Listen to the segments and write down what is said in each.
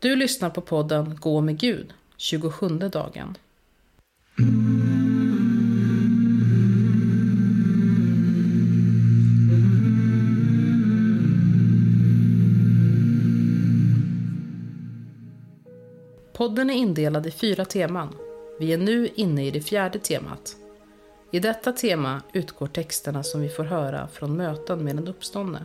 Du lyssnar på podden Gå med Gud, 27 dagen. Podden är indelad i fyra teman. Vi är nu inne i det fjärde temat. I detta tema utgår texterna som vi får höra från möten med den uppståndne.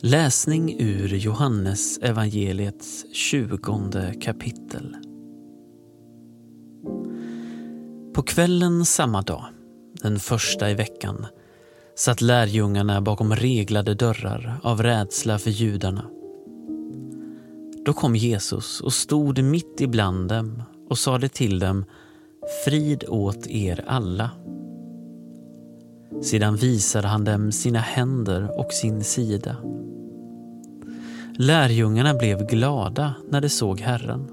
Läsning ur Johannes evangeliets tjugonde kapitel. På kvällen samma dag, den första i veckan, satt lärjungarna bakom reglade dörrar av rädsla för judarna. Då kom Jesus och stod mitt ibland dem och sade till dem Frid åt er alla. Sedan visade han dem sina händer och sin sida. Lärjungarna blev glada när de såg Herren.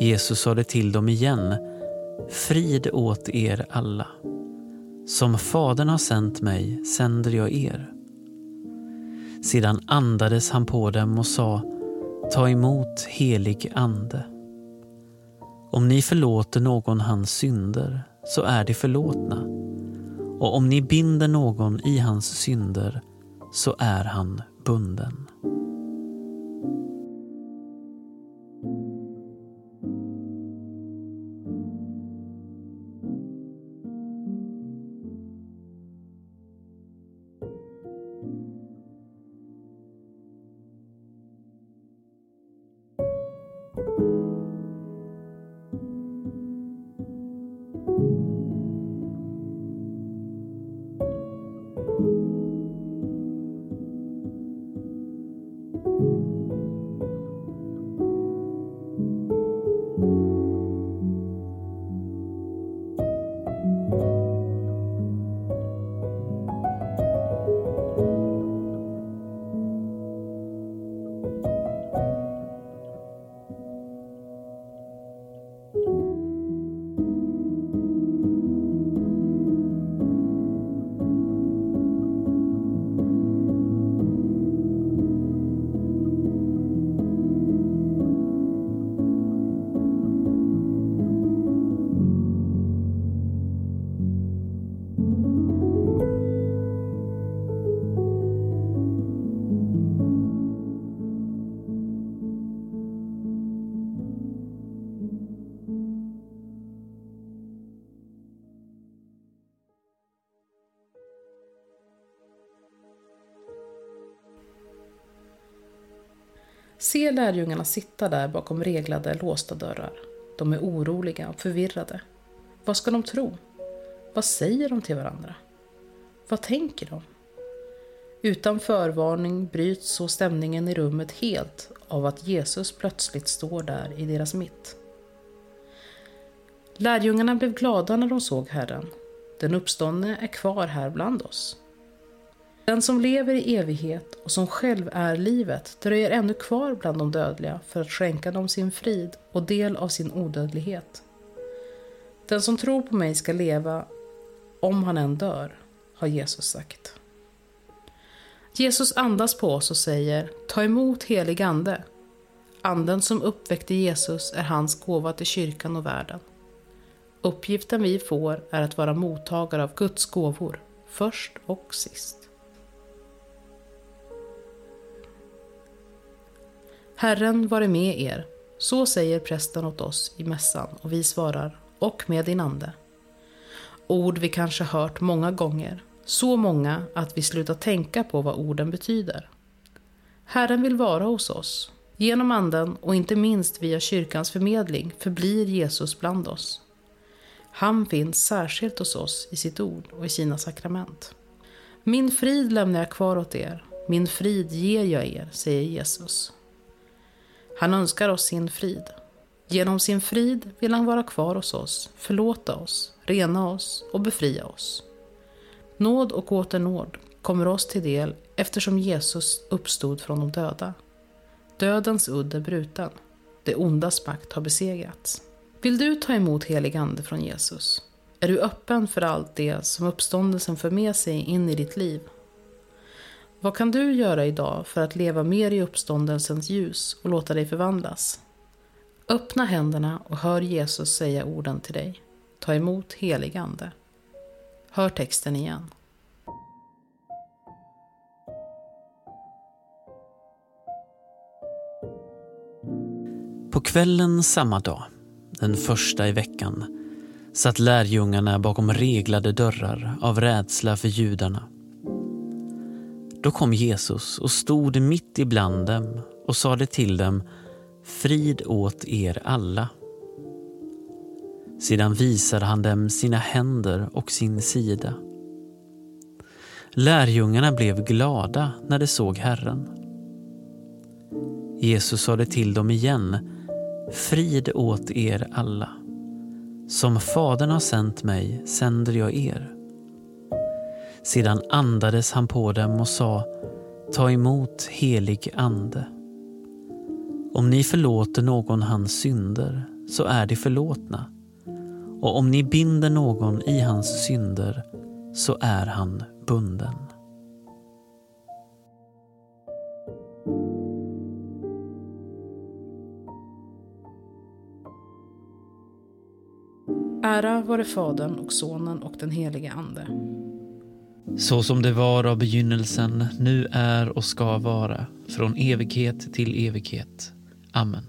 Jesus sade till dem igen, Frid åt er alla. Som Fadern har sänt mig sänder jag er. Sedan andades han på dem och sa, Ta emot helig ande. Om ni förlåter någon hans synder så är de förlåtna. Och om ni binder någon i hans synder så är han bunden. Se lärjungarna sitta där bakom reglade, låsta dörrar. De är oroliga och förvirrade. Vad ska de tro? Vad säger de till varandra? Vad tänker de? Utan förvarning bryts så stämningen i rummet helt av att Jesus plötsligt står där i deras mitt. Lärjungarna blev glada när de såg Herren. Den uppståndne är kvar här bland oss. Den som lever i evighet och som själv är livet dröjer ännu kvar bland de dödliga för att skänka dem sin frid och del av sin odödlighet. Den som tror på mig ska leva om han än dör, har Jesus sagt. Jesus andas på oss och säger Ta emot helig ande. Anden som uppväckte Jesus är hans gåva till kyrkan och världen. Uppgiften vi får är att vara mottagare av Guds gåvor först och sist. Herren vare med er, så säger prästen åt oss i mässan och vi svarar, och med din ande. Ord vi kanske hört många gånger, så många att vi slutar tänka på vad orden betyder. Herren vill vara hos oss. Genom anden och inte minst via kyrkans förmedling förblir Jesus bland oss. Han finns särskilt hos oss i sitt ord och i sina sakrament. Min frid lämnar jag kvar åt er, min frid ger jag er, säger Jesus. Han önskar oss sin frid. Genom sin frid vill han vara kvar hos oss, förlåta oss, rena oss och befria oss. Nåd och åter nåd kommer oss till del eftersom Jesus uppstod från de döda. Dödens udd är bruten. Det ondas makt har besegrats. Vill du ta emot helig ande från Jesus? Är du öppen för allt det som uppståndelsen för med sig in i ditt liv? Vad kan du göra idag för att leva mer i uppståndelsens ljus och låta dig förvandlas? Öppna händerna och hör Jesus säga orden till dig. Ta emot helig ande. Hör texten igen. På kvällen samma dag, den första i veckan, satt lärjungarna bakom reglade dörrar av rädsla för judarna. Då kom Jesus och stod mitt ibland dem och sade till dem Frid åt er alla. Sedan visade han dem sina händer och sin sida. Lärjungarna blev glada när de såg Herren. Jesus sade till dem igen Frid åt er alla. Som Fadern har sänt mig sänder jag er. Sedan andades han på dem och sa Ta emot helig ande. Om ni förlåter någon hans synder så är de förlåtna. Och om ni binder någon i hans synder så är han bunden. Ära vare Fadern och Sonen och den helige Ande. Så som det var av begynnelsen, nu är och ska vara, från evighet till evighet. Amen.